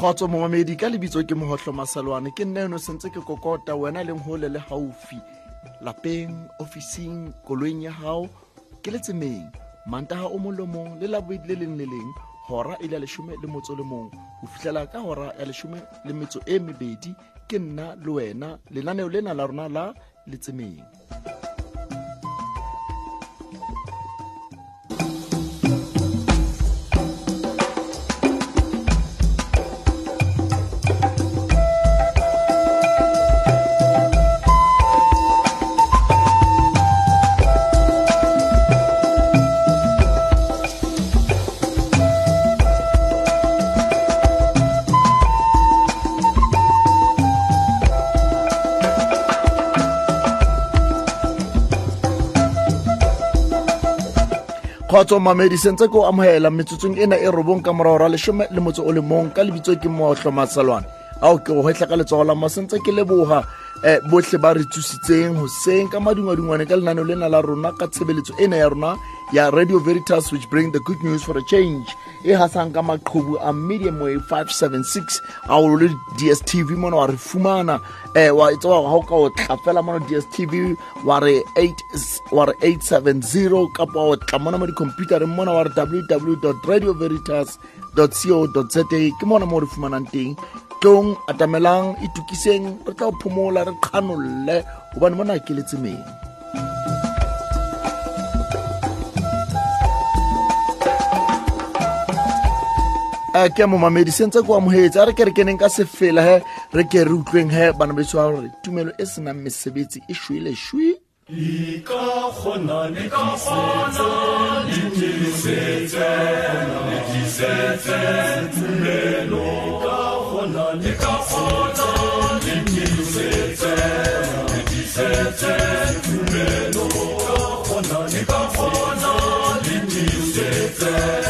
kgotso momamedi ka lebitso ke mogotlho masalwane. Ke nne eno sentse ke kokota wena leng gole le gaufi lapeng officing koloing ya gago ke letsemeng mantaga o molomong le labobedi le leng le leng gora e le ya lesome le motso le mong. Go fitlhela ka gora ya lesome le metso e mebedi ke nna le wena. Lenaneo lena la rona la letsemeng kgotso mamedi sentse ko amogela metsotsong ena e robong ka morago ra lesome le motso o le mong ka lebitso ke motlho Maselwane ao ke go hwetla ka letsogo la masentse ke leboga um botlhe ba re thusitseng goseng ka madingwadingwane ka lenaneo lena la rona ka tshebeletso ena ya rona ya radio veritas which bring the good news for a change e hasang ka maqhubu a medium way 576 a o le dstv mona wa re fumana um wa tsewa ga o ka o tla fela mona dstv wa re 870 kapa o tla mona mo dicomputereng mona wa re www radio veritas co za ke mona mo re fumanang teng. Tlong atamelang itukiseng re tla phomola re kganolle gobane mona ke letsemeng Eh, a ke mo mamedi sentse go amogetse a re ke re ke neng ka sefela he re ke re utlweng he bana betso ba gore tumelo e senang mesebetsi e shwele shwi Ika khona le ka khona le tlisetse le tlisetse tumelo ka khona le ka khona le tlisetse le tlisetse tumelo ka khona le ka khona le tlisetse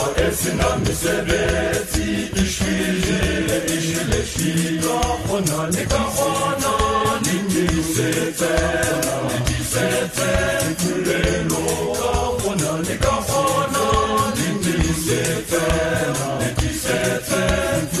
Sesin anne sebeti işbirci işleşti kahona ne kahona ne sefe ne sefe kurelo kahona ne kahona ne sefe ne sefe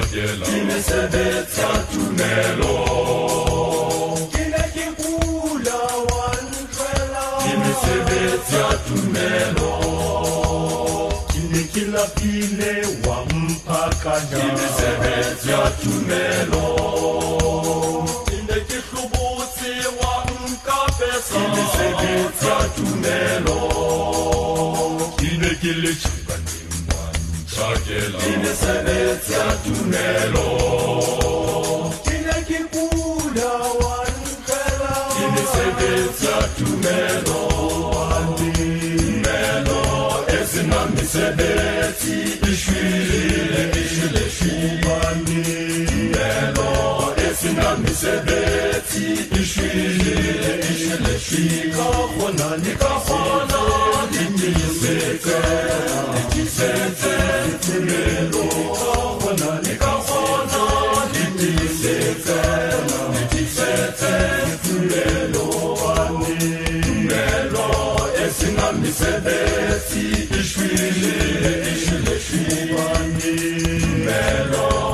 ntshakela ke mesebetsi ya tumelo ke ne ke kula wa ntshwela ke mesebetsi ya tumelo ke ne ke lapile wa mpha kanya ke mesebetsi ya tumelo ke ne ke hlobotse wa nka pesa ke mesebetsi ya tumelo ke ne ke le tjhankaneng wa ntshakela ke mesebetsi ya tumelo ke ne ke kula wa ntshwela ke mesebetsi ya tumelo tumelo esina mesebetsi ishwile ishwile shubani mesebetsi ishwile ishwile shika khona nika khona nitisetse nitisetse tumelo khona nika khona nitisetse nitisetse tumelo bani tumelo eh, esina mesebetsi ishwile ishwile tumelo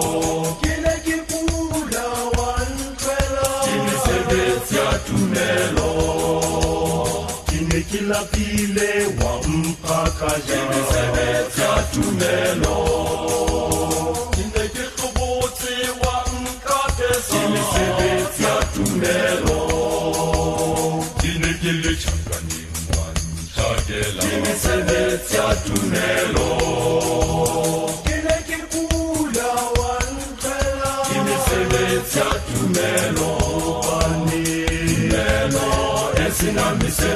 tumelo. Ke ne ke lapile wa mpha ka mesebetsi ya tumelo. Ke ne ke hlobotse wa nkapesa ke mesebetsi ya tumelo. Ke ne ke le tjhankaneng wa ntjhakela. Ke mesebetsi tumelo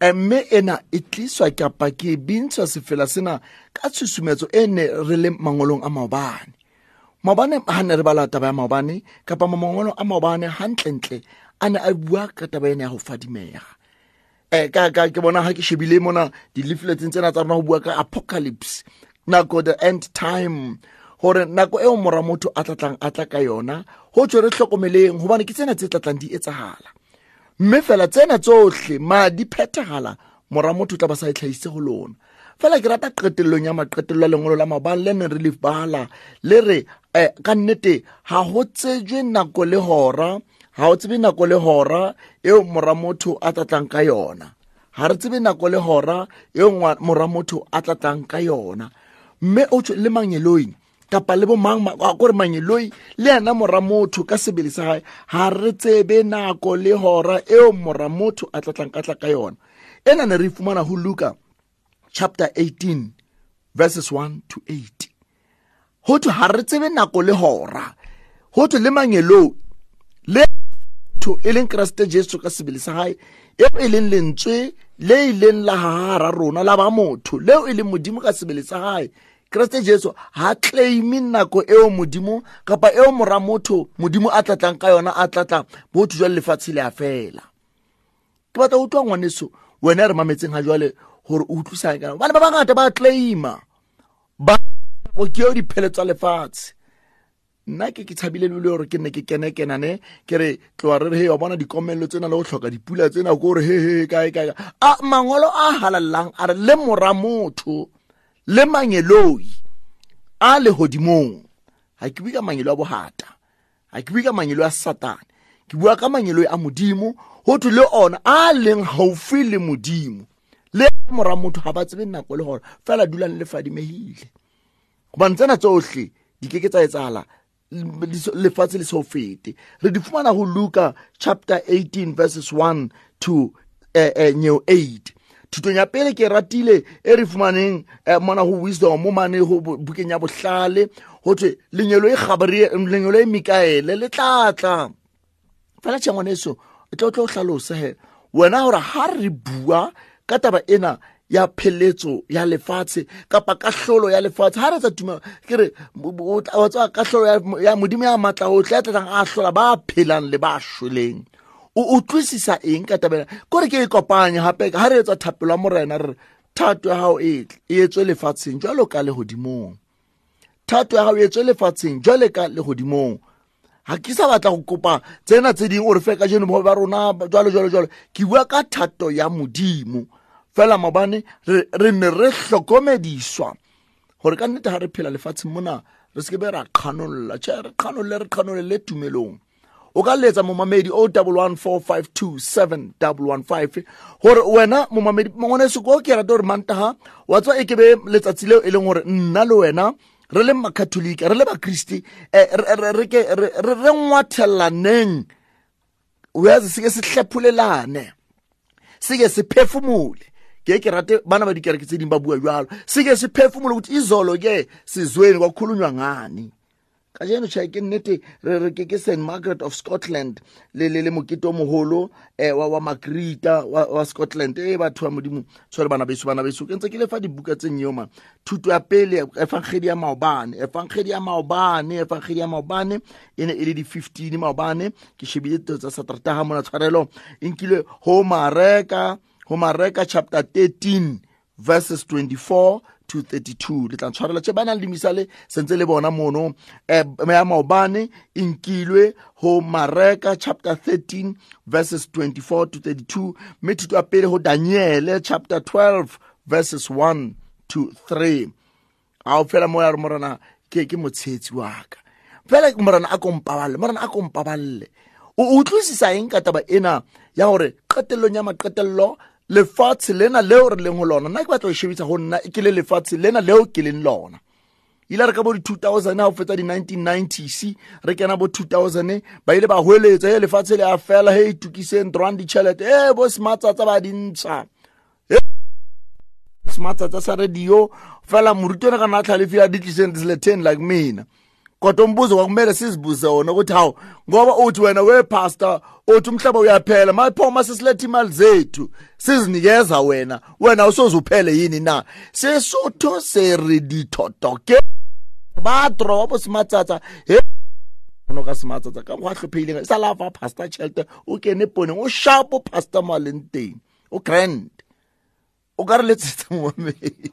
mme ena e tliswa kapa ke e bintshwa sefela sena ka tshusumetso e ne re le mangolong a maobane. Maobane ha ne re bala taba ya maobane kapa mangolong a maobane hantlentle a ne a bua ka taba ena ya go fadimega eh ka ke bona ha ke shebile mona di-leafletseng tsena tsa rona go bua ka apocalypse nako the end time. Gore nako eo mora motho a tlatlang a tla ka yona go tswe re tlhokomeleng gobane ke tsena tse tlatlang di etsagala mme fela tsena tsotlhe ma di phethagala mora motho o tla ba sa e tlhaise go lona. Fela ke rata qetelelong ya maqetelelo a lengolo la mabane le neng re le bala le re um ka nnete ga go tsejwe nako le hora ga o tsebe nako le hora eo mora motho a tlatlang ka yona. Ga re tsebe nako le hora eo ngwa- mora motho a tlatlang ka yona. Mme o tswe le manyeloi kapa le bo mang ma- a kore manyeloi le ena mora motho ka sebele sa gae ga re tsebe nako le hora eo mora motho a tlatlang ka tla ka yona. Ena ne re fumana go luka chapter 18 verses 1 to 8 go thwe ga re tsebe nako le hora go thwe le manyeloi le motho e leng keresete jesu ka sebele sa gae eo e leng lentswe le ileng la gagara rona la ba motho leo e leng modimo ka sebele sa gae keresete jesu ga claime nako eo modimo kapa eo mora motho modimo a tlatlang ka yona a tlatla botho jwa lefatshe le a fela. Ke batla utlwa ngwaneso wena re mametseng ga jwale gore o utlwisang kana bane ba bangata ba claima ba ke eo diphele tsa lefatshe. Nna ke ke tshabile le gore ke nne ke kene kenane ke re tloa re re he wa bona dikomelelo tsena le go tlhoka dipula tsena ko gore hehe he kae kae." a mangolo a halalelang a re le mora motho le manyeloi a lehodimong. Ga ke bue ka manyelo a bohata ga ke bue ka manyelo a satane. Ke bua ka manyeloi a modimo go thwe le ona a leng gaufi le modimo. Le mora motho ga ba tsebe nako le gore fela dulang le fadimegile gobane tsena tsotlhe di ke tsala lefatshe le seo fete. Re di fumana go luka chapter 18 verses 1 to uh, uh, nyeo 8 thutong ya pele ke e ratile e re fumaneng uh, mona go wisdom mo mane bu- bukeng ya bohlale. Go thwe lenyelo e lenyelo e mikaele le tlatla fela tšhengwaneso e tlo tlo o hlalose he wena gore ha re bua ka taba ena ya pheletso ya lefatshe kapa kahlolo ya lefatshe ha re tsa tuma ke re wa tseba kahlolo ya- modimo ya matla otlhe ya tlatlang a hlola ba phelang le ba shweleng o utlwisisa eng ka tabela kore ke e kopanye gape ha re etsa thapelo ya morena re thato ya gago e e etswe lefatsheng jalo ka legodimong thato ya gago e etswe lefatsheng jwale ka legodimong ga ke sa batla go kopa tsena tse dingwe ore fe ka jeno ba rona jalo jalo jalo ke bua ka thato ya modimo. Fela mabane re ne re hlokomediswa. Gore ka nnete ga re phela lefatsheng mona re seke be ra kganololla tšhe re kganolole re kganolole tumelong o ka letsa momamedi o double one four five two seven double one five gore wena momamedi ngwaneso ko ke rata gore mantaga wa tswa e ke be letsatsi leo e leng gore nna le wena re le makatholika re le bakristi eh, re- ngwathelaneng o yazi sike sihlephulelane sike siphefumule ke ke rate bana ba dikereke tse ding ba bua jalo sike siphefumule ukuthi izolo ke sizweni kwakhulunywa ngani? Ka jeno tšhae ke nnete re re ke ke st margaret of scotland le le le mokete o mogolo um wa, wa magrita wa, wa scotland. E batho ba modimo tshware bana beso bana beso. Ke ntse ke lefa dibuka tse nyeoma thuto ya pele efangedi ya maobane efangedi ya maobane efangedi ya maobane e ne e le di-fifteen maobane. Ke shebile to tsa satrataga mona tshwarelo. E nkile ho mareka chapter 13 verses 24 to 32 le tla tshwarela tše ba nang le misale sentse le bona mono. Um ya maobane e nkilwe ho mareka chapter 13 verses 24 to 32 mme thuto ya pele ho daniele chapter 12 verses 1 to 3 ao fela mo ya morana ke ke motshetsi wa ka. Fela morana a kompaballe morana a kompaballe o utlwisisa eng ka taba ena ya gore qetellong ya maqetello lefatshe lena leo re leng ho lona nna ke batla ho shebisa go nna ke le lefatshe lena leo ke leng lona. Ile re ka bo di-2000 ga o fetsa di-1990s re kena bo 2000 ba ile ba hweletsa e lefatshe le a fela he itukiseng dran ditšhelete e bo smartsatsa ba dintsha smartsatsa sa radio fela morutwana ka na tlhalefile a di tliseng disele ten like mina. Kodwa umbuzo kwakumele sizibuze wona ukuthi hawu ngoba uthi wena wepastor uthi umhlaba uyaphela maphoma sisiletha imali zethu sizinikeza wena wena usoze uphele yini na? Sesotho seredithotoke batro wa bosimatsatsa he no ka sematsatsa ka go a tlhopheileng sa lafa pastor tšhelete o kene poneng o shapo pastor maleng teng o grand o ka re letsetsa momamedi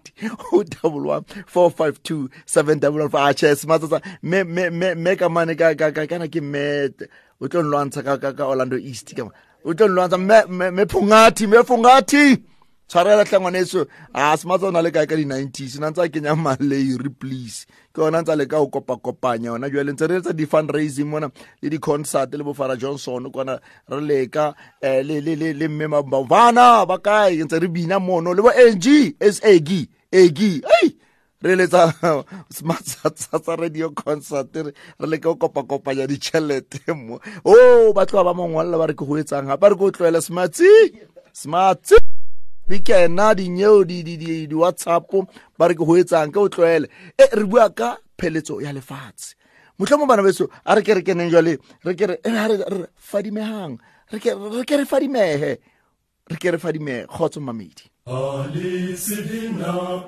o double one four five two seven double one a ah, chess matsatsa mme ka mane kana ke mmete o tlo nlwantsha ka orlando east kama o tlo nlwantsha mme phungathi mme phungathi. Tshwarela tlangwaneso a sematsa o na le kae ka di-nineties? Na ntse a kenya maleiri please. Ke yona ntse a le ka o kopakopanya yona jale ntse re etsa di-fundraising mona le di-concert le bofara johnson kona re leka um le, le, le, le mme bana ba kae? Ntse re bina mono le bo ang s agi agi ei! Re letsa smartsatsa radio concert re re leka o kopakopanya ditšhelete mo. O ba tloga ba mongwalela ba re ke go etsang gape re ke o tloele smartsi smartsi di kena dinyeo di-whatsapp ba re ke go etsang ke o tlwaele e re bua ka pheletso ya lefatshe. Motlho mo bana beso a re ke re keneng jale re ke re fadimegang re ke re fadimege re ke re fadimege kgotso mamedi Alisidina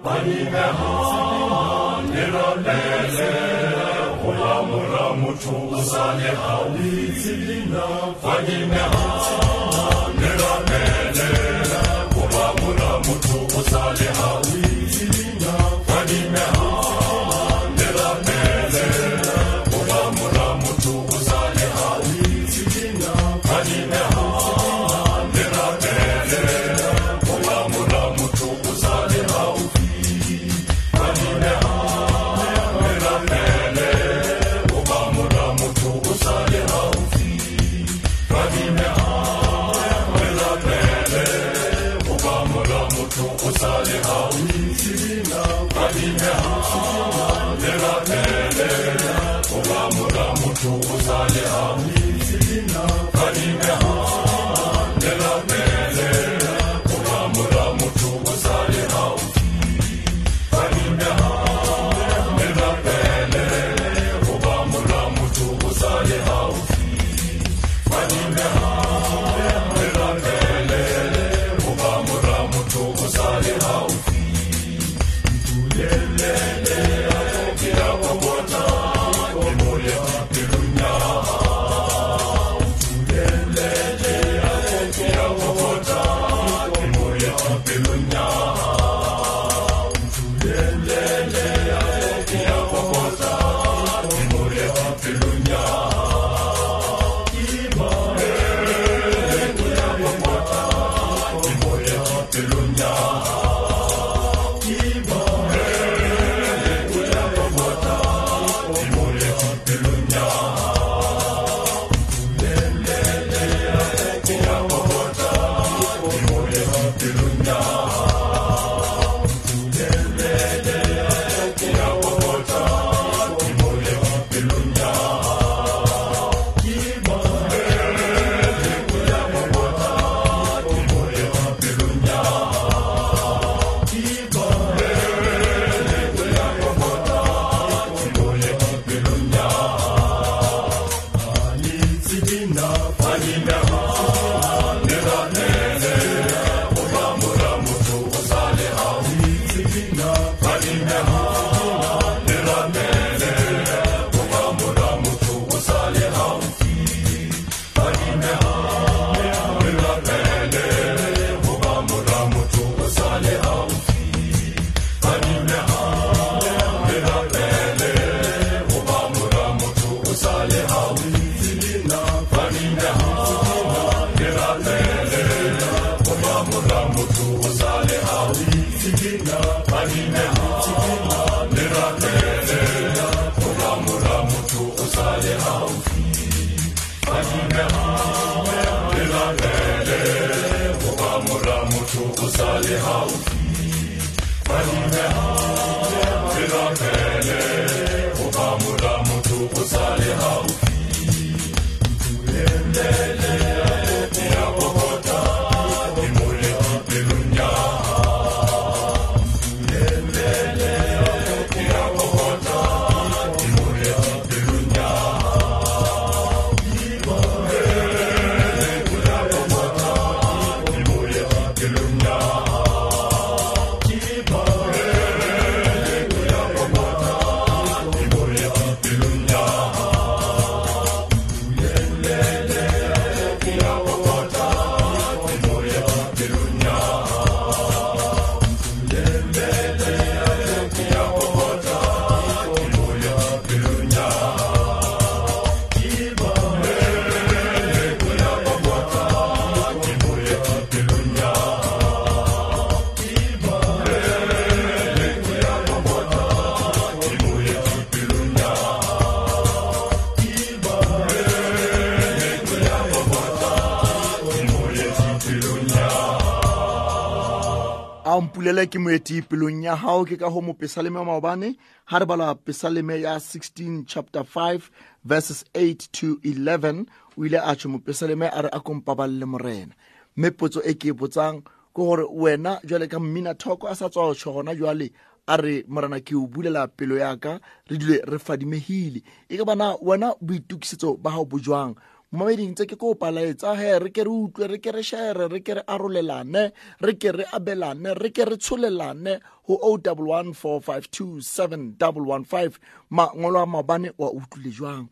moeti pelong ya gago ke ka go mo pesaleme maobane. Ga re bala pesaleme ya 16 chapter 5 verses 8 to 11 o ile a tšho mopesaleme a re a kompabalele morena. Mme potso e ke e botsang ke gore wena jwale ka mmina thoko a sa tswa tšho gona jwale a re morena ke o bulela pelo yaka re dule re fadimegile e ka bana wena boitukisetso ba gago bo jwang momameding tse ke ko palaetsa he re ke re utlwe re ke re shere re ke re arolelane re ke re abelane re ke re tsholelane ho o double one four five two seven double one five mangolo a mabane wa utlwile jwang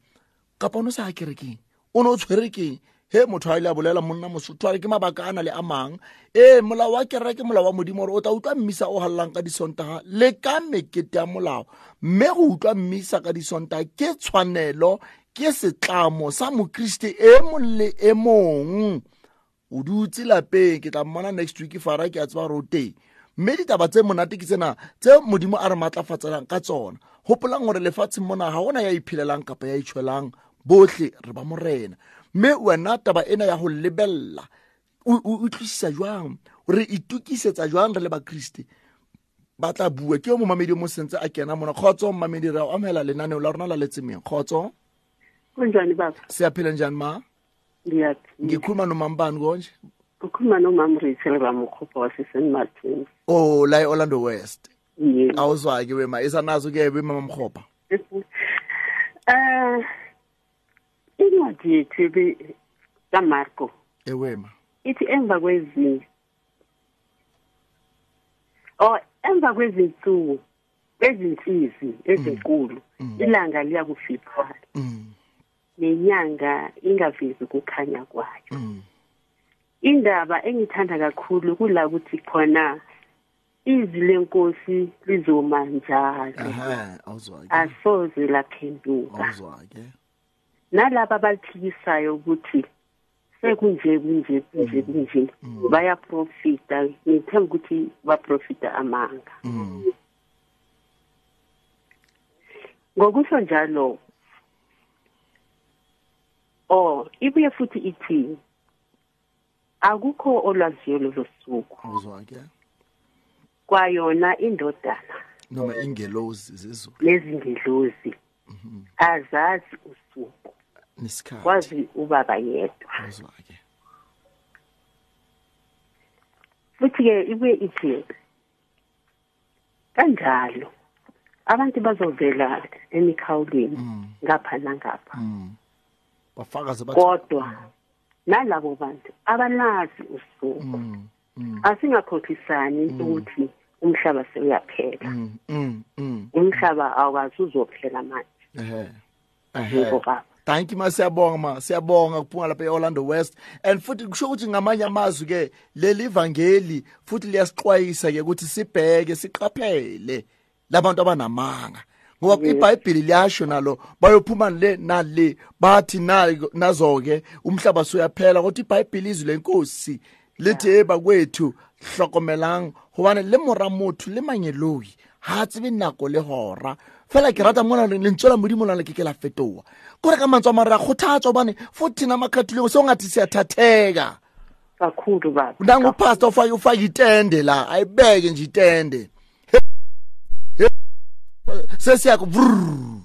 kapa ono sa kerekeng o ne o tshwere keng he motho a ile a bolela monna mosotho a re ke mabaka a na le a mang ee molao wa kereke molao wa modimo gore o tla utlwa mmisa o galelang ka disontaga le ka mekete ya molao mme go utlwa mmisa ka disontaga ke tshwanelo ke setlamo sa mokriste e mong le e mong. O dutse lapeng ke tla mmona next week fara ke a tseba gore o teng. Mme ditaba tse monate ke tsena tse modimo a re maatlafatselang ka tsona. Gopolang gore lefatsheng mona ga gona ya iphelelang kapa ya itšhwelang botlhe re ba morena. Mme wena taba ena ya go lebelela o o utlwisisa jwang? Re itukisetsa jwang re le bakriste ba tla bua. Ke yo momamedi o mo sentse a kena mona. Kgotso mmamedi re a amogela lenaneo la rona la letsemeng kgotso kunjani baba? Siyaphila njani ma? Ngiyathi ngikhuluma nomambani konje? Ukhuluma nomamrithel bamkhupha wasesen martins oh la e-orlando west. Ye. Awuzwa-ke wema isanazo ke wemama mrhopha um incwadi yethu ebe- kamarko ewema ithi emva kwezi or emva kwezinsuku ezinsizi ezinkulu ilanga liyakufiphala mm, nenyanga ingavezi ukukhanya kwayo. Mm, indaba engithanda kakhulu kula kuthi khona izwi lenkosi lizoma njalo. Aha awuzwa-ke asoze laphenduka. Awuzwa-ke nalabo abalithikisayo ukuthi sekunje kunje kunje kunje bayaprofita. Ngithemba ukuthi baprofita amanga. Mm, ngokusho njalo oh ibuye futhi ithi akukho olwaziyo lolo suku. Awuzwa-ke kwayona indodana. Noma ingelozi zezulu. Nezingelozi azazi usuku. Nesikhathi. Kwazi ubaba yedwa. Awuzwa-ke futhi-ke ibuye ithi kanjalo abantu bazovela emikhawulweni Mm. ngapha nangapha. Mm. Bafakaze kodwa nalabo bantu abalazi usuku. Mm, mm, asingakhohlisani ukuthi umhlaba sewuyaphela. Mm, mm, mm. umhlaba awukazi uzophela manje. Ehe ehe. Thank you ma siyabonga ma. Siyabonga kuphuma lapha e-orlando west. And futhi kusho ukuthi ngamanye amazwi-ke leli vangeli futhi liyasixwayisa-ke ukuthi sibheke siqaphele labantu abanamanga. Ngoba ibhayibheli liyasho nalo bayophuma le nale bathi na- nazo-ke umhlaba soyaphela kodwa ibhayibheli izwi lenkosi lithi e bakwethu hlokomelang gobane le mora motho le manyeloi ga a tsebe nako le gora fela ke rata mona lentswe la modimo lana ke ke la fetoga kore ka mantswe a mare ra kgothatswa obane fothina makhathuleng se o ngathi se a thatheka kakhulu baba ufake itende la ayibeke nje itende sesiyakho vrrr.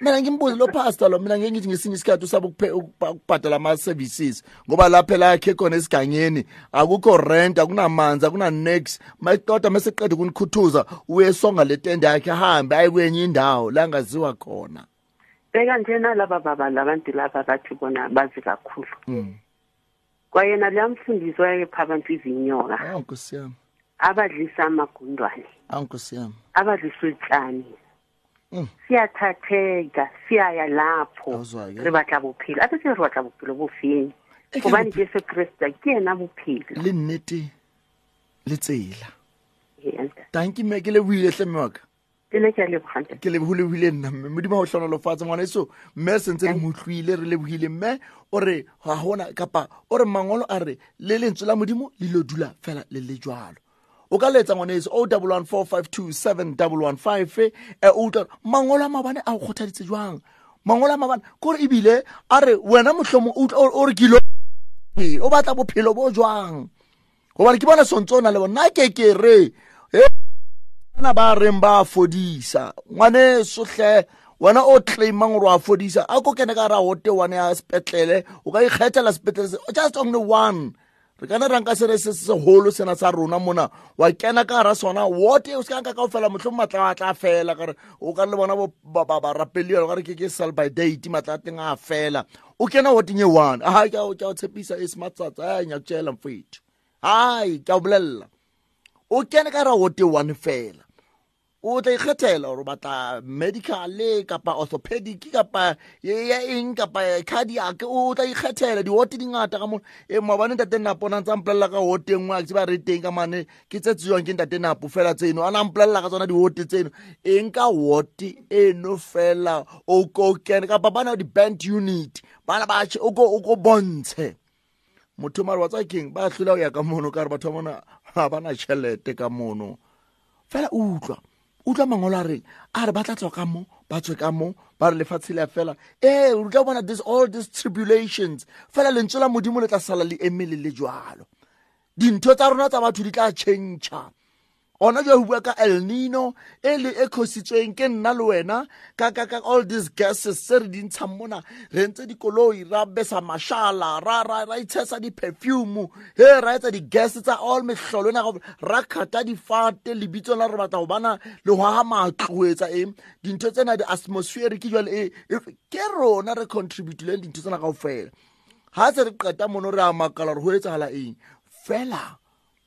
mina ngimbuze lo pastor lo mina ngeke ngithi ngesinye isikhathi usaba ukuphe- ukupa- ukubhadala ama-services. Ngoba lapha la yakhe khona esigangeni akukho rent akunamanzi akunanex. Mayiqoda meseqeda ukunikhuthuza uyesonga le tende yakhe ahambe aye kwenye indawo la angaziwa khona. Beka nje nalaba baba labantu laba bathi bona bazi kakhulu. Mm. kwayena liyamfundisa wayepha abantu izinyoka. Awu nkosi yami. Abadlisa amagundwane. Awu nkosi yami. Abadlisa utshani Mm. siyathatheka siyaya lapho. Awuzwa-ke. re batla bophelo a se re batla bophelo bo feng E ke gobane bophe- jesu krista ke ena bophelo le nnete le tsela Ee, ntate. tanki me ke lebohile tlemme wa ka ke ne ke a lebogante ke leboholebohile nna mme. Modimo go tlhonolofatsa ngwana eso mme re sentse re motlhoile re lebohile mme o re ga gona kapa o re mangolo a re le lentswe la modimo le ilo dula fela le le jalo o ka letsa ngwane eso o double one four five two seven double one five e o utlwa mangolo a mabane a go kgothaditse jwang? Mangolo a mabane kore ebile a re wena motlhomo o o o re kilo o batla bophelo bo jwang? Gobane ke bona sontse o na le bona. Ke ke re eh, bana ba reng ba fodisa? Ngwaneso hle wena o claimang gore wa fodisa. A ko kene ka ra gote one ya sepetlele o ka ikgethela sepetlele just only one re kana ranka se re se segolo sena sa rona mona wa kena ka gara sona wote o se kanka kao fela motlho matla a tla fela kare o ka le bona bo- ba- ba- barapeli yalo kare ke ke sell by date matla a teng a fela o kena woteng e one a ke o- tshepisa e smartsatsa a nyakutšeela mfetho hai ke o bolelela o kene ka ra wote one fela o tla ikgethela gore batla medicale kapa orthopedic kapa ye ya eng kapa cardiac. O tla ikgethela di-wote di ngata ka mona. E mabane ntate napo na ntse a mpolelela ka wote ngwe a ke ba re teng ka mane. Ke tse tsewang ke ntate napo fela tseno. A na mpolelela ka tsona di-wote tseno. Eng ka wote eno fela o ko kene. Kapa bana di-band unit bana ba tjhe, o ko bontshe. Motho mare wa tsa keng ba tlhola go ya ka mono ka re batho ba mona ga bana tšhelete ka mono. Fela utlwa utlwa mangolo a reng a re ba tla tswa ka mo ba tswe ka mo ba re lefatshe le ya fela. Ee o tla bona this all these tribulations. Fela lentswe la modimo le tla sala le emele le jalo dintho tsa rona tsa batho di tla tšhentšha gona jwa bua ka el nino e le e kgositsweng ke nna le wena ka ka ka all these gases tse re di ntshang mona re ntse dikoloi ra besa mashala ra ra ra itshesa di-perfume he ra etsa di-gas tsa all mehlolo ena ra kgata difate lebitsong la re batla go bana le go aga matlo etsa eng. Dintho tsena di-atmospheric jale ke rona re contributileng dintho tsena kao fela ga se re qeta mono re a makala gore go etsagala eng? Fela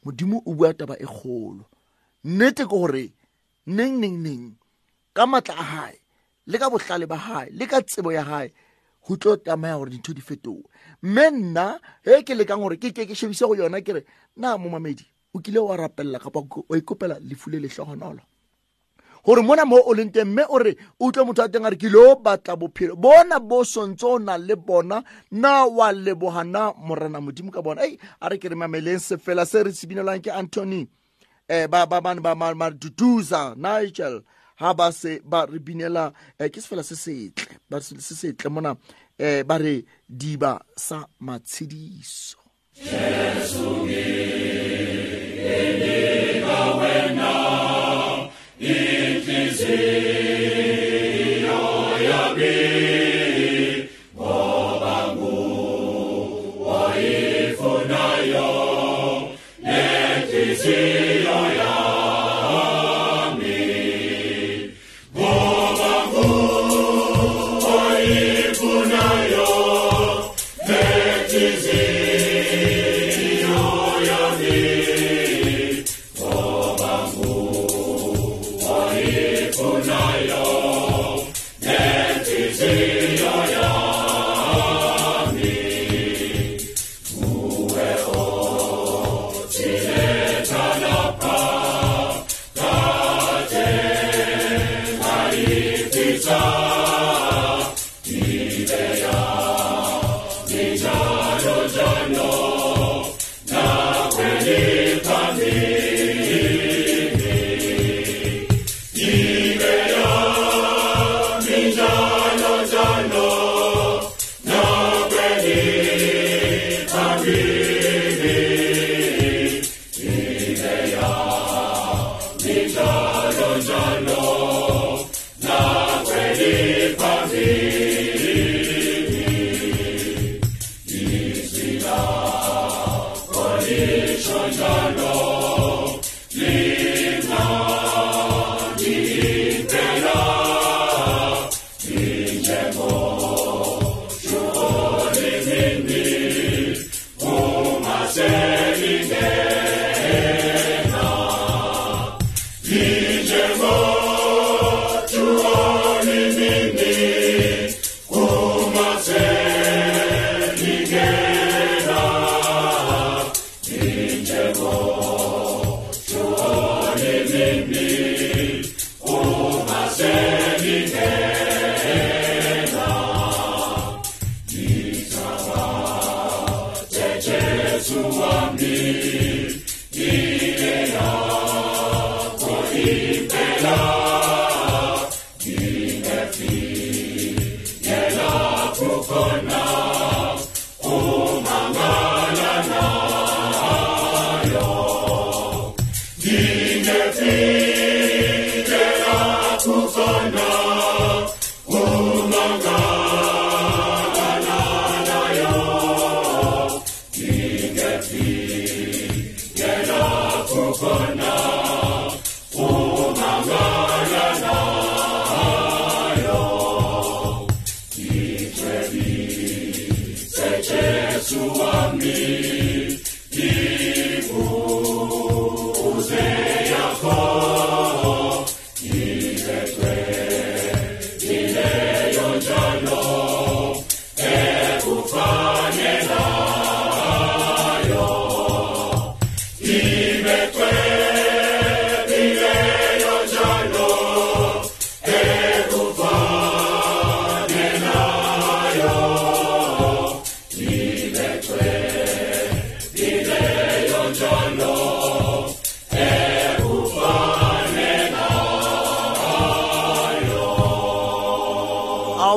modimo o bua taba e kgolo nnete ke gore neng neng neng ka matla a gae le ka botlhale ba gae le ka tsebo ya gae go tlo tamaya gore dintho di fetoge mme nna ge ke lekang gore ke ke ke shebise go yona ke re na mo mamedi o kile wa rapelela kapa wa ikopela lefu le letlhogonolo gore mona mo o leng teng mme o re o utlwe motho a teng a re ke lo batla bophelo bona bo sontse o na le bona na wa leboga na morena modimo ka bona? Ei a re ke re mameleng sefela se re ke anthony eh ba duduza Nigel. Ha ba se ba re binela eh, ke sefela se setle ba se se setle mona eh ba re diba sa matshediso. Ao Easy.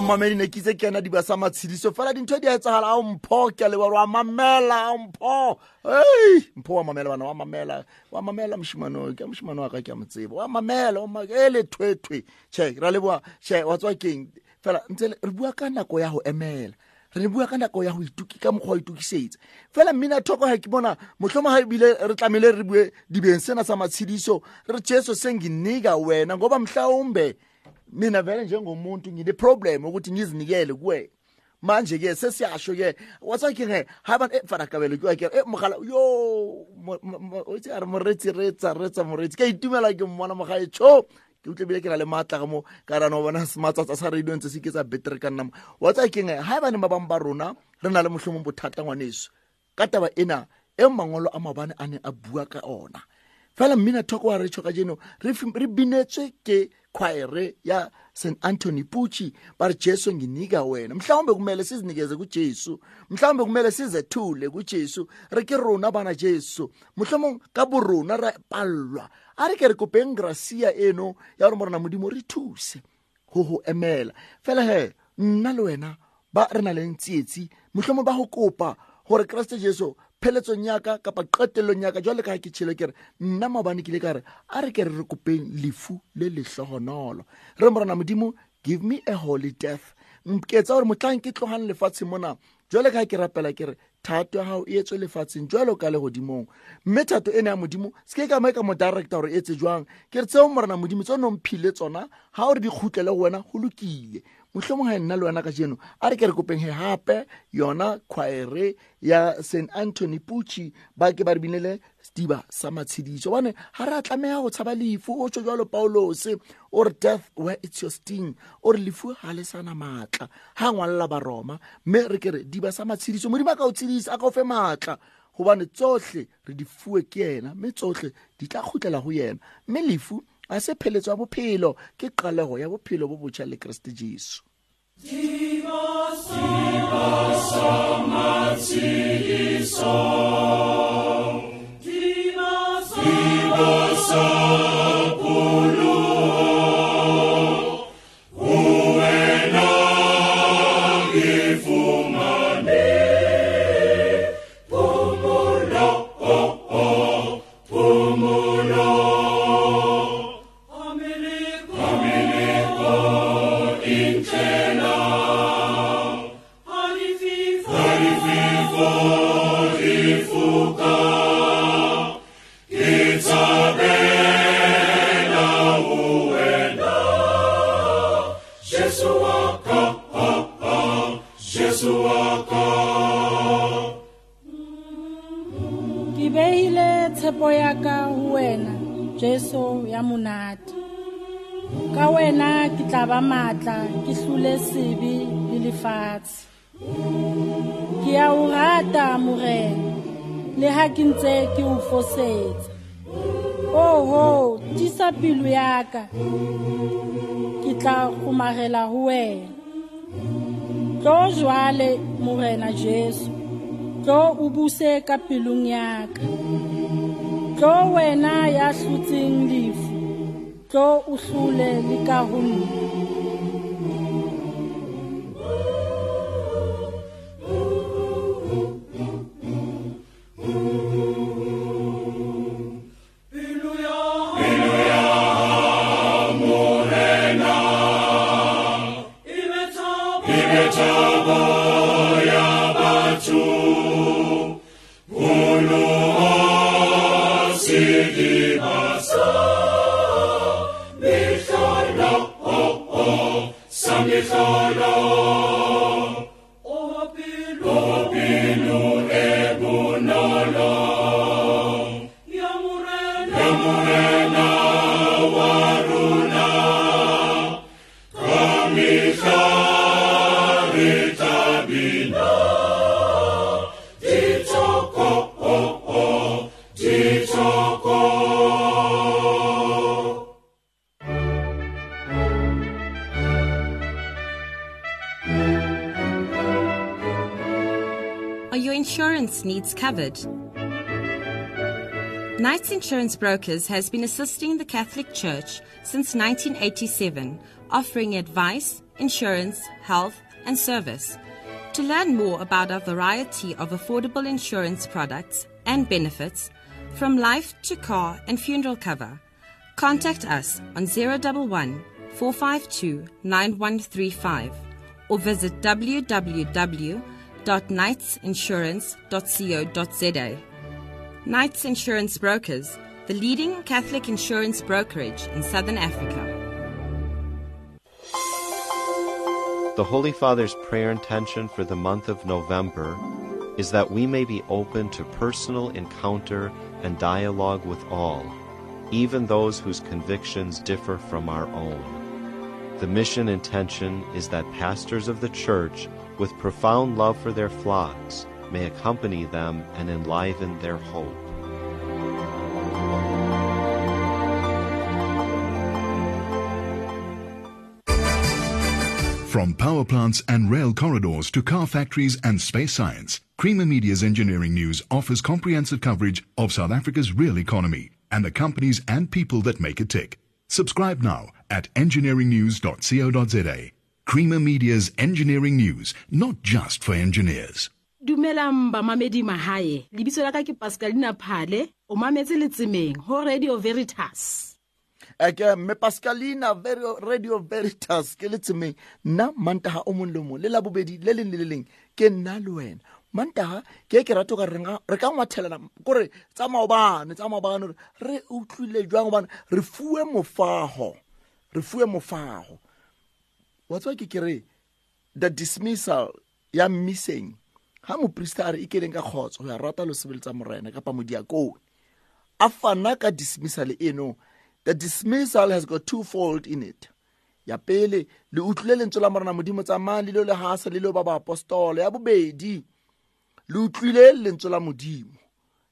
Mamedi ne ke itse ke yana diba sa matshediso fela dintho di a etsagala ao mpho ke leba wa mamela ao mpho. Ei mpho wa mamela bana wa mamela wa mamela mošimano ke mošimano wa ka ke a motsebo wa mamela e le thwethwe. Che ra leboa che wa tswa keng fela ntse re bua ka nako ya go emela. Re bua ka nako ya go ituki ka mokgwa wa itukisetsa. Fela mmina thoko ga ke bona motlhomo ga ebile re tlamehile re bue dibeng sena sa matshediso re jesu senginika wena ngoba mhlawumbe mina vele njengomuntu ngine-problem ukuthi ngizinikele kuwena manje-ke sesiyasho-ke watsake-ke haba fanakabelo ke ke e mogala yo mo- mo- mo- o itse a re moretsi retsa retsa moretsi. Ke a itumela ke mmona mogaetsho ke utlwe bile ke na le maatla ka mo ka rano bona matsatsa sa radio ntse se ke tsa battery ka nnamo wa tsa keng ha ba ne ba bang ba rona re na le mohlomong bothata ngwaneso. Ka taba ena e mangolo a mabane a ne a bua ka ona. Fela mmina thoko wa re tsho ka jeno re fim- re binetswe ke khwaere ya st anthony puchi ba re jesu nginika wena. Mhlawumbe kumele sizinikeze kujesu mhlawumbe kumele sizethule kujesu. Re ke rona bana jesu mohlomong ka borona ra pallwa. A re ke re kopeng gracia eno ya gore morena modimo re thuse go go emela. Fela he nna le wena ba re na leng tsietsi mohlomong ba go kopa gore keresete jesu pheletsong yaka kapa qetellong yaka jwale ka ga ke tšhele kere nna maabane ke ile ka re a re ke re re kopeng lefu le lehlogonolo re morana modimo give me a holy death. Ke etsa gore mohlang ke tlogang lefatsheng mona jwale ka ga ke rapela kere thato ya gago e etswe lefatsheng jwalo ka le godimong mme thato ene ya modimo se ke ka mae ka mo directa gore e etse jwang? Ke re tseo morena modimo tse no mphile tsona ga gore di kgutlele go wena go lokile mohlomong ga e nna le wena ka jeno a re ke re kopeng he gape yona khwaere ya st anthony puchi ba ke ba re binele diba sa matshediso. Bone ga re a tlameya go tshaba lefu o tsho jalo paulose o re death where it's your sting o re lefu ga le sana maatla ga ngwalela baroma mme re ke re diba sa matshediso modimo a ka o tshedisa a ka o fe maatla gobane tsotlhe re di fuwe ke yena mme tsotlhe di tla kgutlela go yena. Mme lefu a se pheletso ya bophelo ke qalego ya bophelo bo botšha le kreste jesu Alifico, alifico, ntse ke o fosetsa. Oho tisa pelo ya ka. Ke tla kgomarela ho wena. Tlo jwale morena jesu. Tlo o buse ka pelong ya ka. Tlo wena ya hlotseng lefu. Tlo o hlole le ka ho nna. Are covered? Knights Insurance Brokers has been assisting the Catholic Church since 1987, offering advice, insurance, health, and service. To learn more about our variety of affordable insurance products and benefits, from life to car and funeral cover, contact us on 011 452 9135 or visit www.knightsinsurance.co.za. Knights Insurance Brokers, the leading Catholic insurance brokerage in Southern Africa. The Holy Father's prayer intention for the month of November is that we may be open to personal encounter and dialogue with all, even those whose convictions differ from our own. The mission intention is that pastors of the Church, with profound love for their flocks, may accompany them and enliven their hope. From power plants and rail corridors to car factories and space science, Creamer Media's engineering news offers comprehensive coverage of South Africa's real economy and the companies and people that make it tick. Subscribe now at engineeringnews.co.za. Creamer Media's engineering news, not just for engineers. dumelang bamamedi mahae. Lebitso la ka ke pascalina phale o mametse letsemeng ho radio veritas. Eh, ke mme pascalina Vero- radio veritas ke le tsemeng nna mantaga o mong le mong le la bobedi le leng le le leng ke nna le wena. Mantaga ke e ke rate ka re nga- re ka ngwathelana kore tsa maobane tsa maobane re re utlwile jwang gobane re fuwe mofago re fuwe mofago wa tswa ke kere the dismissal ya mmiseng ga moporista a re e keleng ka kgotso? Go ya rata losebeletsa morena kapa modiakone. A fana ka dismissal eno. The dismissal has got twofold in it. Ya pele le utlwile lentswe la morena modimo tsamayang le leo le gasa le leo ba baapostole ya bobedi le utlwile lentswe la modimo.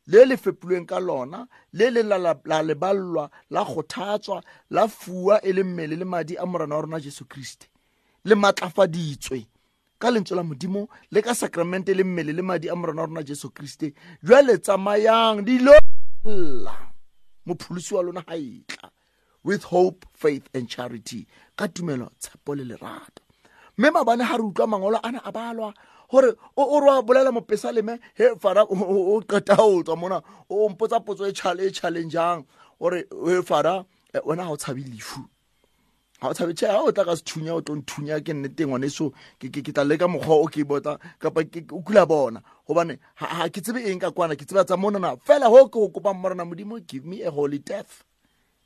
Le le fepilweng ka lona le le la la- la leballwa la kgothatswa la fuwa e le mmele le madi a morena wa rona jesu kriste le matlafaditswe. Ka lentswe la modimo le ka sakramente le mmele le madi a morena wa rona jesu kriste jwale tsamayang dilo lla. Mopholosi wa lona ga etla with hope faith and charity. Ka tumelo tshepo le lerato. Mme mabane ga re utlwa mangolo ana a balwa gore o re wa bolela mopesaleme he fara o- qeta o tswa mona o mpotsa potso e e challengeang. Gore he fara eh, wena ga o tshabe lefu ga o tshabe tšhe ga o tla ka sethunya o tlo nthunya ke nne teng ke ke- ke tla leka mokgwa o ke bota kapa o kula bona. Gobane ga ke tsebe eng ka kwana ke tseba tsa monana. Fela go ke go kopang morena modimo give me a holy death.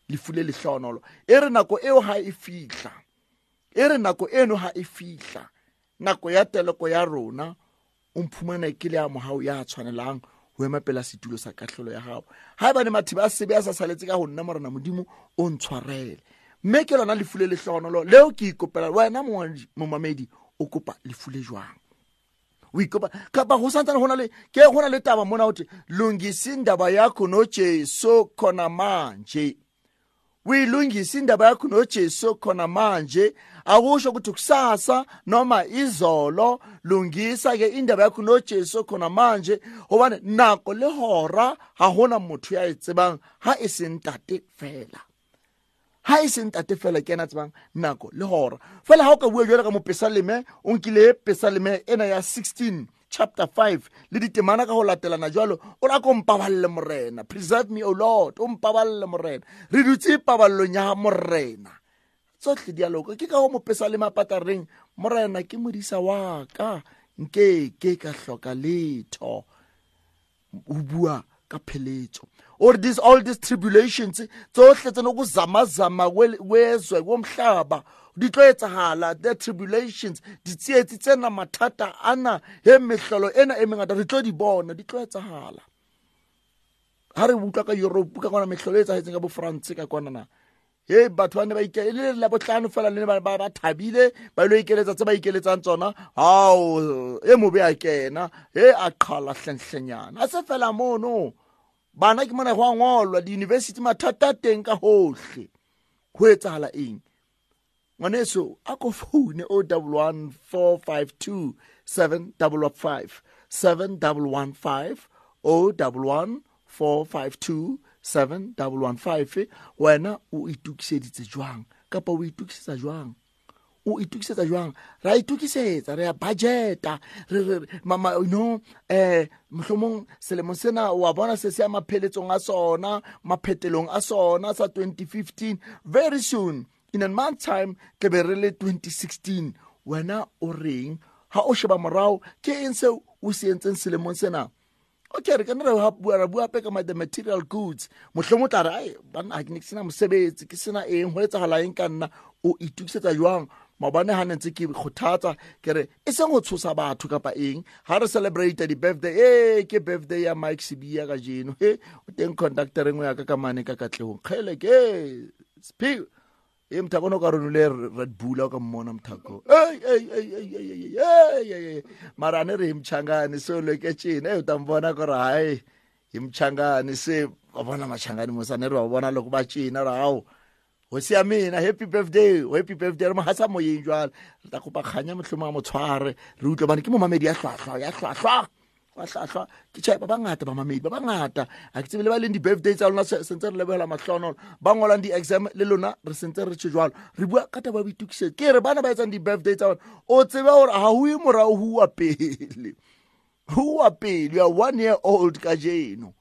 Lefu le lehlonolo e re nako eo ga e fitlha e re nako eno ga e fitlha nako ya teleko ya rona o mphumana ke le ya mogao ya tshwanelang ho emapela setulo sa katlholo ya gago ga e bane mathiba a sebe a sa saletse ka go nna morena modimo o ntshwarele mme ke lona lefu le letlhogonolo leo ke ikopela wena mongwadi- momamedi o kopa lefu le jwang? O ikopa kapa go santsane go na le ke go na le taba mona o te lungisa indaba yakho nojesu khona manje. Uyilungisa indaba yakho nojesu khona manje. Akusho ukuthi kusasa noma izolo lungisa ke indaba yakho nojesu khona manje. Gobane nako le hora ga gona motho ya e tsebang ga e seng tate fela. Ha e seng tate fela ke ena tsebang nako le hora. Fela ha o ka bua jwale ka mopesaleme o nkile pesaleme ena ya 16 chapter 5 le ditemana ka go latelana jalo o ra ko mpaballe morena. Preserve me o lord o mpaballe morena. Re dutse paballong ya morena. Tsotlhe dialoko ke ka go mopesaleme a patareng morena ke modisa wa ka. Nke ke ka hloka letho. O bua ka pheletso or this all these tribulations tsohle tsene ukuzamazama kwe- kwezwe komhlaba di tlo etsagala the tribulations ditsietsi tsena mathata ana he mehlolo ena e mengata re tlo di bona di tlo etsagala ha re utlwa ka europe ka kwana mehlolo e etsagetseng ka bofrance ka kwanana. He batho ba ne ba e le la botlhano fela le ba ba- thabile ba ilo ikeletsa tse ba ikeletsang tsona. Ao e mobe a kena he a qhala hlenhlenyana. A se fela mono. Bana ke mona go a ngolwa di-university mathata a teng ka hohle. Ho etsagala eng? Ngwaneso a ko foune o double one four five two seven double five seven double one five o double one four five two seven double one five wena o itukiseditse jwang? Kapa o itukisetsa jwang? O itukisetsa jwang? Ra itukisetsa re ya budgeta re re mama you know eh mohlomong selemong sena wa bona se se ya mapheletsong a sona maphetelong a sona sa 2015 very soon in a month time ke be re le 2016 wena o reng? Ha o sheba morao ke eng seo o se entseng selemong sena okay re kana ra bua pe ka the material goods. Mohlomong o tla re ai banna ha ke ne ke sena mosebetsi ke sena eng? Ka nna? O itukisetsa jwang? Maobane ha ne ntse ke kgothatsa ke re e seng ho tshosa batho kapa eng? Ha re celebrate di-birthday. E ke birthday ya mike sebia ka jeno he o teng conductor engwe ya ka ka mane ka katlehong. Kgele ke speak e mthako? No ka ronile red bull ka mmona mthako mara re mchangane mchangani se uleke chini e utambona ku ri hayi hi mchangane se va vona machangani musane re va vona loko va cina ra hawu. Hosi ya mina happy birthday happy birthday re mahasa moyeng jwale. Re ta kopa kganya motlhomo a motshware re utlwe bane ke momamedi ya tlhwatlhwa ya tlhwatlhwa wa hlwahlwa ke tjhae ba bangata bamamedi ba bangata a ke tsebe le ba leng di-birthday tsa lona se- sentse re lebogela mahlonolo ba ngolang di-exam le lona re sentse re tšhe jwalo re bua ka taba ya boitukisetso ke re bana ba etsang di-birthday tsa bona o tsebe gore ga ho ye morago ho ua pele ho ua pele are one year old ka jeno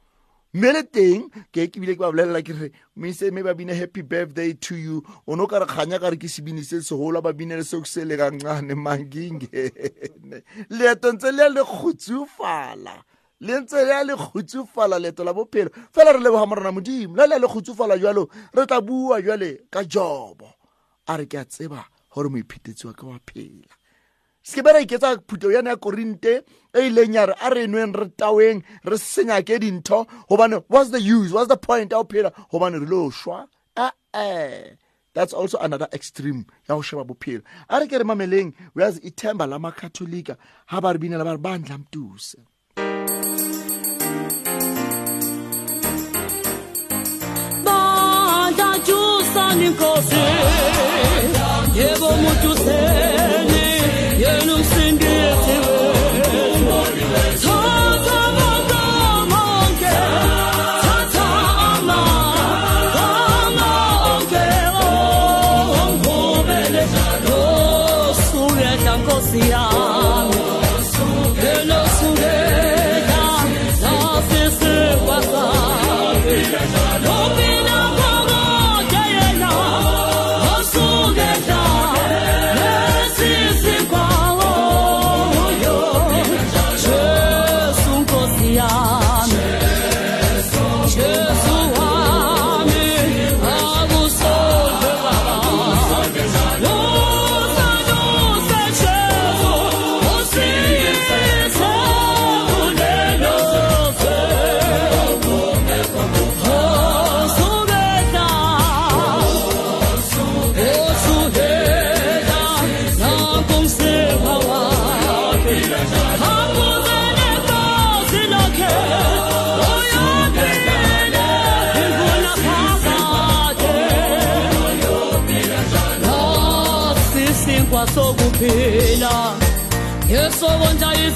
mme le teng ke ke bile ke ba bolelela ke re mise mme ba bine happy birthday to you. O ne o ka re kganya ka re ke sebini se segolo ba binele seo se le kancane mangingene. Leeto ntse le ya le kgotsofala le ntse le ya le kgotsofala leeto la bophelo. Fela re leboga morena modimo la le ya le kgotsofala jalo re tla bua jale ka jobo. A re ke a tseba gore moiphetetsi wa ka wa phela. Se be ra iketsa phutelo yana ya korinte e ileng ya re a re nweng re taweng re senyake dintho gobane what's the use? What's the point ya go phela? Gobane re lo shwa. Ee. That's also another extreme ya go sheba bophelo. A re ke re mameleng uyazi ithemba lamakatholika ga ba re binela ba re bandla mtuse Bandla jusani nkosi. Yebo mujuseni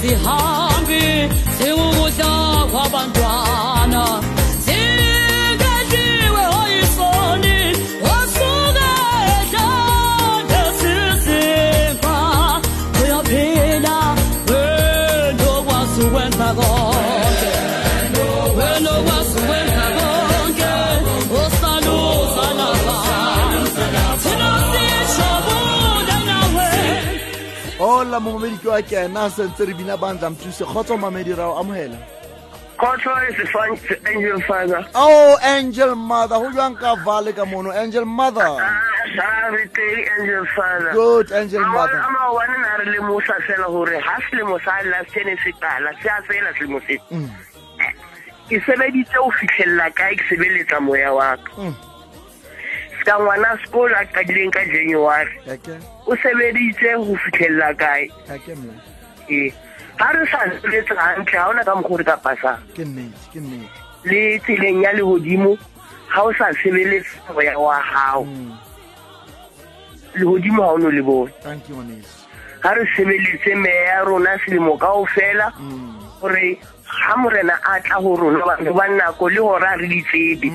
的寒冰，随我舞下花板。Ola momamedi ke wa kena sentse re bina bandla mthuse kgotsa mamedi rao amogela angel father. Oh angel mother go jwang ka vale ka mono angel mother? Re teng angel father. Good angel mother. a maobane na re lemosa fela gore ga selemo sa ne se tala se a fela selemo se. Mm. ke sebeditse o fitlhelela kae ke sebeletsa moya wa ka Ska ngwana sekolo a qadileng ka january. O sebeditse go fitlhelela kae? Ee ga re sa sebetsa gantle ga ona ka mokgwa re ka pasang. Le tseleng ya legodimo ga o sa sebeletse moya wa gago Mm. legodimo ga o ne le bone. Ga re sebeletse meya ya rona selemo kao fela gore ha morena a tla ho rona batho ba nako le hora re di tsebe.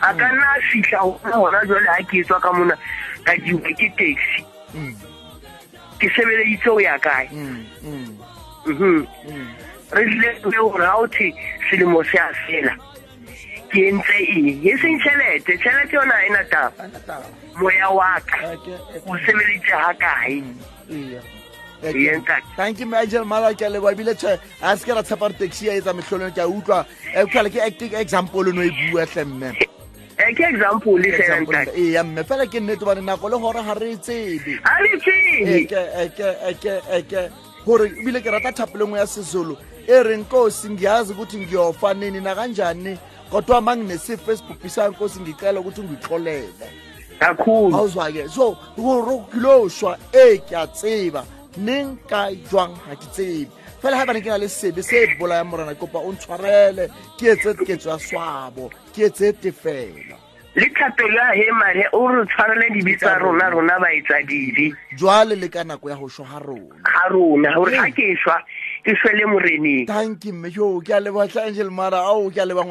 A ka nna a fihla hona hona jwale ha ke etswa ka mona ka diwe ke taxi. Ke sebeleditse ho ya kae? Mhm. Re tlile hore ha o thwe selemo se a fela ke entse eng? E seng tjhelete tjhelete yona e na taba. Moya wa ka o sebeleditse ha kae? Thank you angel mother ke a leboa ebile tšhe a se ke ra tshepa re taxi a etsa metlholong ke a utlwa. E utlwale ke acting example no e bua tle mme. Eh, ke example fela Example, ee mme. Fela ke nnete bane nako le gore ga re e tsebe. A tsebe. Gore ebile ke rata thapele ngwe ya sezulu. E reng nkosi ngiyazi ukuthi ngiyofa nini nakanjani kodwa ma nginesifacebook esibhubhisayo nkosi ngicela ukuthi ngitlolele. Kakhulu. Awuzwa-ke. So gore kiloshwa e ke a tseba neng ka jwang? Ga ke tsebe. Fela ga bane ke na le sebe se bolaya morena kopa o ntshwarele. Ke etse ketso ya swabo. Ke etse tefela le thapelo ya he mare o re tshwarele dibe tsa rona rona ba etsa dibe jwale le ka nako ya go shwa ga rona. Ga rona gore ga ke šwa ke šwele moreneng. Tanki mme yo ke a lebatla angel mara. Ao ke a leba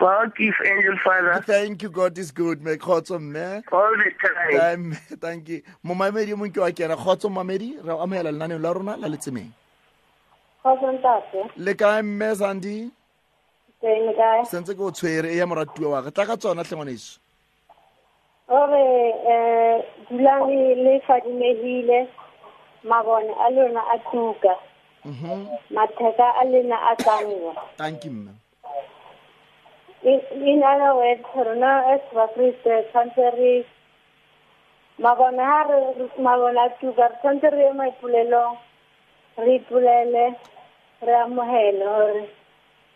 ngwanesotlhe forgive angel father. Thank you god is good me kgotso mme. All the time. Time, thank you. Momamedi mong ke wa kena. Kgotso mamedi re amogela lenaneng la rona la letsemeng. Kgotso ntate, le kae mme sandi teng kae? sentse ke o tshwere e ya moratuwa wa ka tla ka tsona tlhe ngwaneso. Ore eh dulang le le fadimehile. Mabone a lona a tuka, Mhm. matheka a lena a tsanngwa. thank you mme. In in other words, rona as Vakriste tshwantse re mabone ha re mabone a tuka re tshwantse re ye maipolelong re ipolele re amohele gore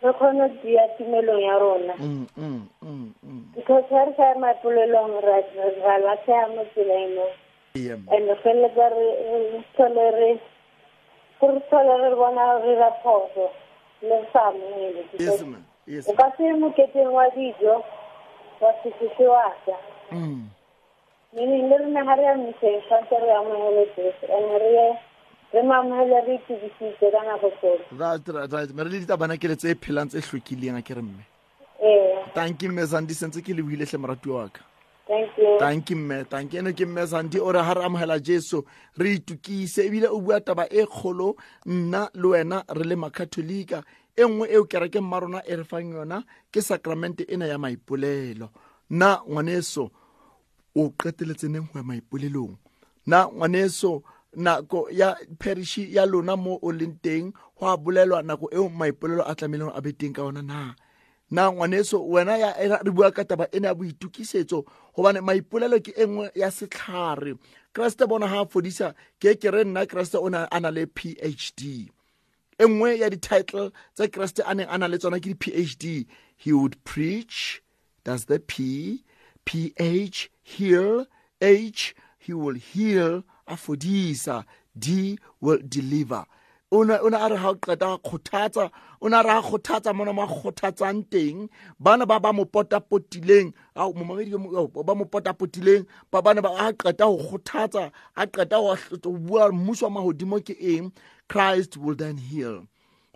re kgone go dia tumelong ya rona. Mm, mm, mm, mm. because ha re sa ya maipolelong ra latlhega mo tseleng. Mo and feleletsa re tlhole re re tlhole re bona re ra phoso. Le re sa amohele yes because mme yes o ka se ye moketeng wa dijo wa sesese wa ja Mm. meaning le rena ga re ya meseng tshwantse re amohele jesu and re ye re maamohele re itebisitse ka nako tsohle right right right mme re le ditabanakele tse phelang tse hlwekileng a ke re mme ee thank you mme sandi sentse ke leboile hle moratuwa wa ka thank you. Thank you mme thank you eno ke mme sandi o re ga re amogela jesu re itukise ebile o bua taba e kgolo nna le wena re le makatholika e nngwe eo kerekeng ma rona e re fang yona ke sakramente ena ya maipolelo. Na ngwaneso o qeteletseneng go ya maipolelong? Na ngwaneso nako ya perishi ya lona mo o leng teng go a bolelwa nako eo maipolelo a tlameileng a be teng ka yona na? Na ngwaneso wena ya re bua ka taba ena ya boitukisetso gobane maipolelo ke e nngwe ya setlhare. Keresete bona ga a fodisa ke ke re nna keresete o ne a na le phd e nngwe ya di-title tse keresete a neng a na le tsona ke di-phd he would preach that's the p ph heal h he will heal a fodisa d will deliver. O ne a re ga o qeta kgothatsa o ne a re ga kgothatsa mona mo a kgothatsang teng bana ba ba mo potapotileng ba mo potapotileng ba bana ba a qeta go kgothatsa a qeta go bua mmuso wa magodimo ke eng christ will then heal.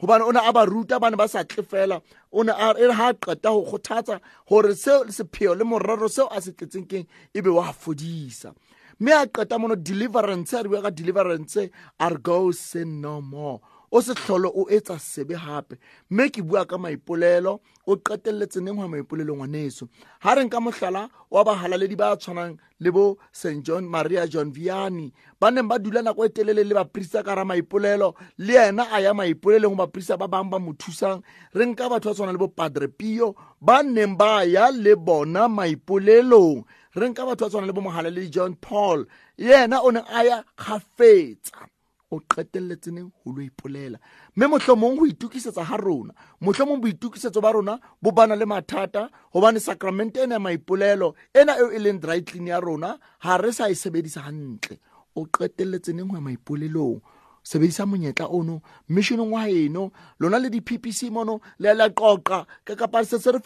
Gobane o ne a ba ruta bane ba sa tle fela o ne a re ga a qeta go kgothatsa gore seo sepheo le morero seo a se tletseng keng e be wa fodisa. Mme a qeta mono deliverance a re bua ka deliverance a re go sin no more o se tlhole o etsa sebe gape mme ke bua ka maipolelo o qetelletseneng go maipolelo ngwaneso. Ga re nka motlhala wa bagalaledi ba tshwanang le bo st john maria john viani ba neng ba dula nako e telele le baporista ka ra maipolelo le ena a ya maipoleleng go baporista ba bangwe ba mo thusang. Re nka batho ba tshwana le bo padre pio ba neng ba ya le bona maipolelong. Re nka batho ba tshwana le bo mogalaledi john paul yena o ne a ya kgafetsa. O qetelletseneng go lo ipolela. Mme mohlomong go itukisetsa ga rona. Mohlomong boitukisetso ba rona bo bana le mathata gobane sacramente ena ya maipolelo ena eo e leng dry clean ya rona ga re sa e sebedisa gantle o qetelletseneng go ya maipolelong. Sebedisa monyetla ono missioneng wa eno lona le di-ppc mono le la qoqa. Ka kapa se re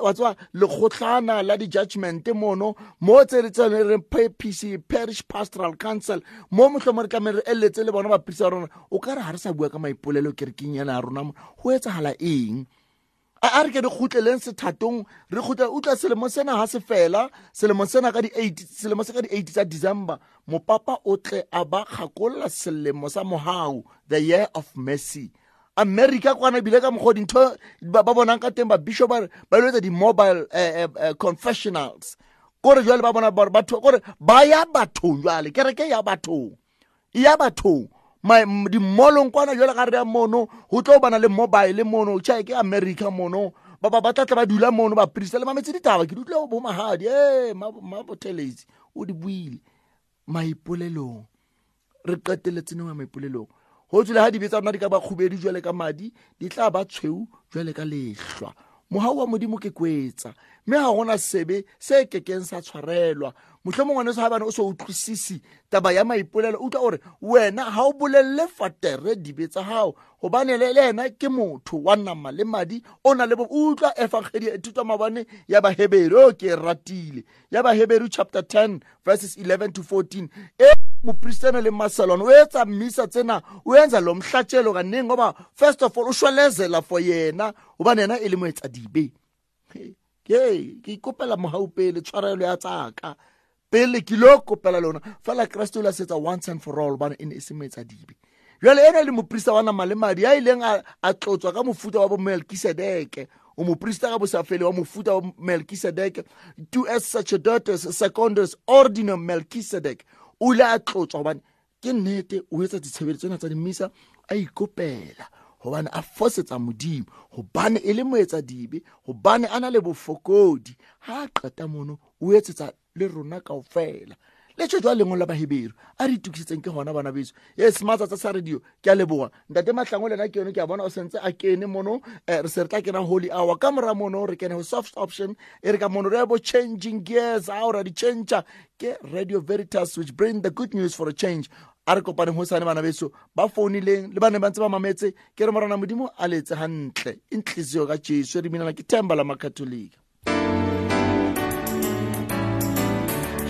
wa la di-judgment mono mo tse ppc parish pastoral council mo motlhomo re re le bona baprisa ba rona. O ka re re sa bua ka maipolelo kerekeng yana ya a re ke re kgutleleng sethatong re kgutle utlwa selemo sena se fela. Selemo sena ka di-eight selemo se december mopapa o tle a ba kgakolola selemo sa mogau the year of mercy. America kwana ebile ka mokgwa dintho ba bonang ka teng babishop ba ba di-mobile uh, uh, confessionals. Kore jale ba bona ba ya bathong kereke e ya bathong m- di-mallong kwana jale ga re ya mono go tlo bana le mobile mono chae ke america mono. Ba ba tla tla ba dula mono ba prista le mametse ditaba ke dutlile bo magadi e mabotelesi o di buile. Maipolelong re qeteletsene ya maipolelong. Go tswile ga dibetsa rona di ka ba kgubedi jwale ka madi di tla ba tshweu jwale ka lehlwa mogau wa modimo ke kwetsa. Mme ga gona sebe se kekeng sa tshwarelwa. Motlho mongwe se ga bane o se utlwisise taba ya maipolelo utlwa gore wena ga o bolelele fatere dibe tsa gago gobane le ena ke motho wa nama le madi o na le bo utlwa efakgedi e thutwa mabane ya baheberu o ke e ratile. Ya baheberu chapter 10 verses 11 to 14 e mopristene le maselwane o etsa mmisa tsena o enza lo mhlatshelo kaningi ngoba first of all o shwelezela for yena gobane yena e le moetsa dibe. Ke ke ikopela mogau pele tshwarelo ya tsaka. Pele ke lo kopela lona fela kreste o la setsa once and for all bane e ne e se moetsa dibe. Jale ena le moprista wa nama le madi ya ileng a a tlotswa ka mofuta wa bo melkisedeke o moprista ka bosafele wa mofuta wa melkisedeke to as sacerdotes secondus ordinum melkisedek o ile a tlotswa gobane ke nnete o etsa ditshebedi tsena tsa dimisa a ikopela gobane a fosetsa modimo. Gobane e le moetsa dibe gobane a na le bofokodi. Ga a qeta mono o etsetsa le rona kao fela le tshwetso jwa lengwe la bahebero a re itukisetseng ke gona bana beso. E sematsatsa sa radio ke a leboga ntate matlhango lena ke yone ke a bona o sentse a kene mono. Um re se re tla kena holy hour. Ka mora mono re kene go soft option e re ka mono re bo changing gears. A ra di changer ke radio veritas which bring the good news for a change. A re kopaneng go sane bana beso ba founileng le ba ba ntse ba mametse ke re morana modimo a letse gantle e ka jesu re binela ke themba la makatolika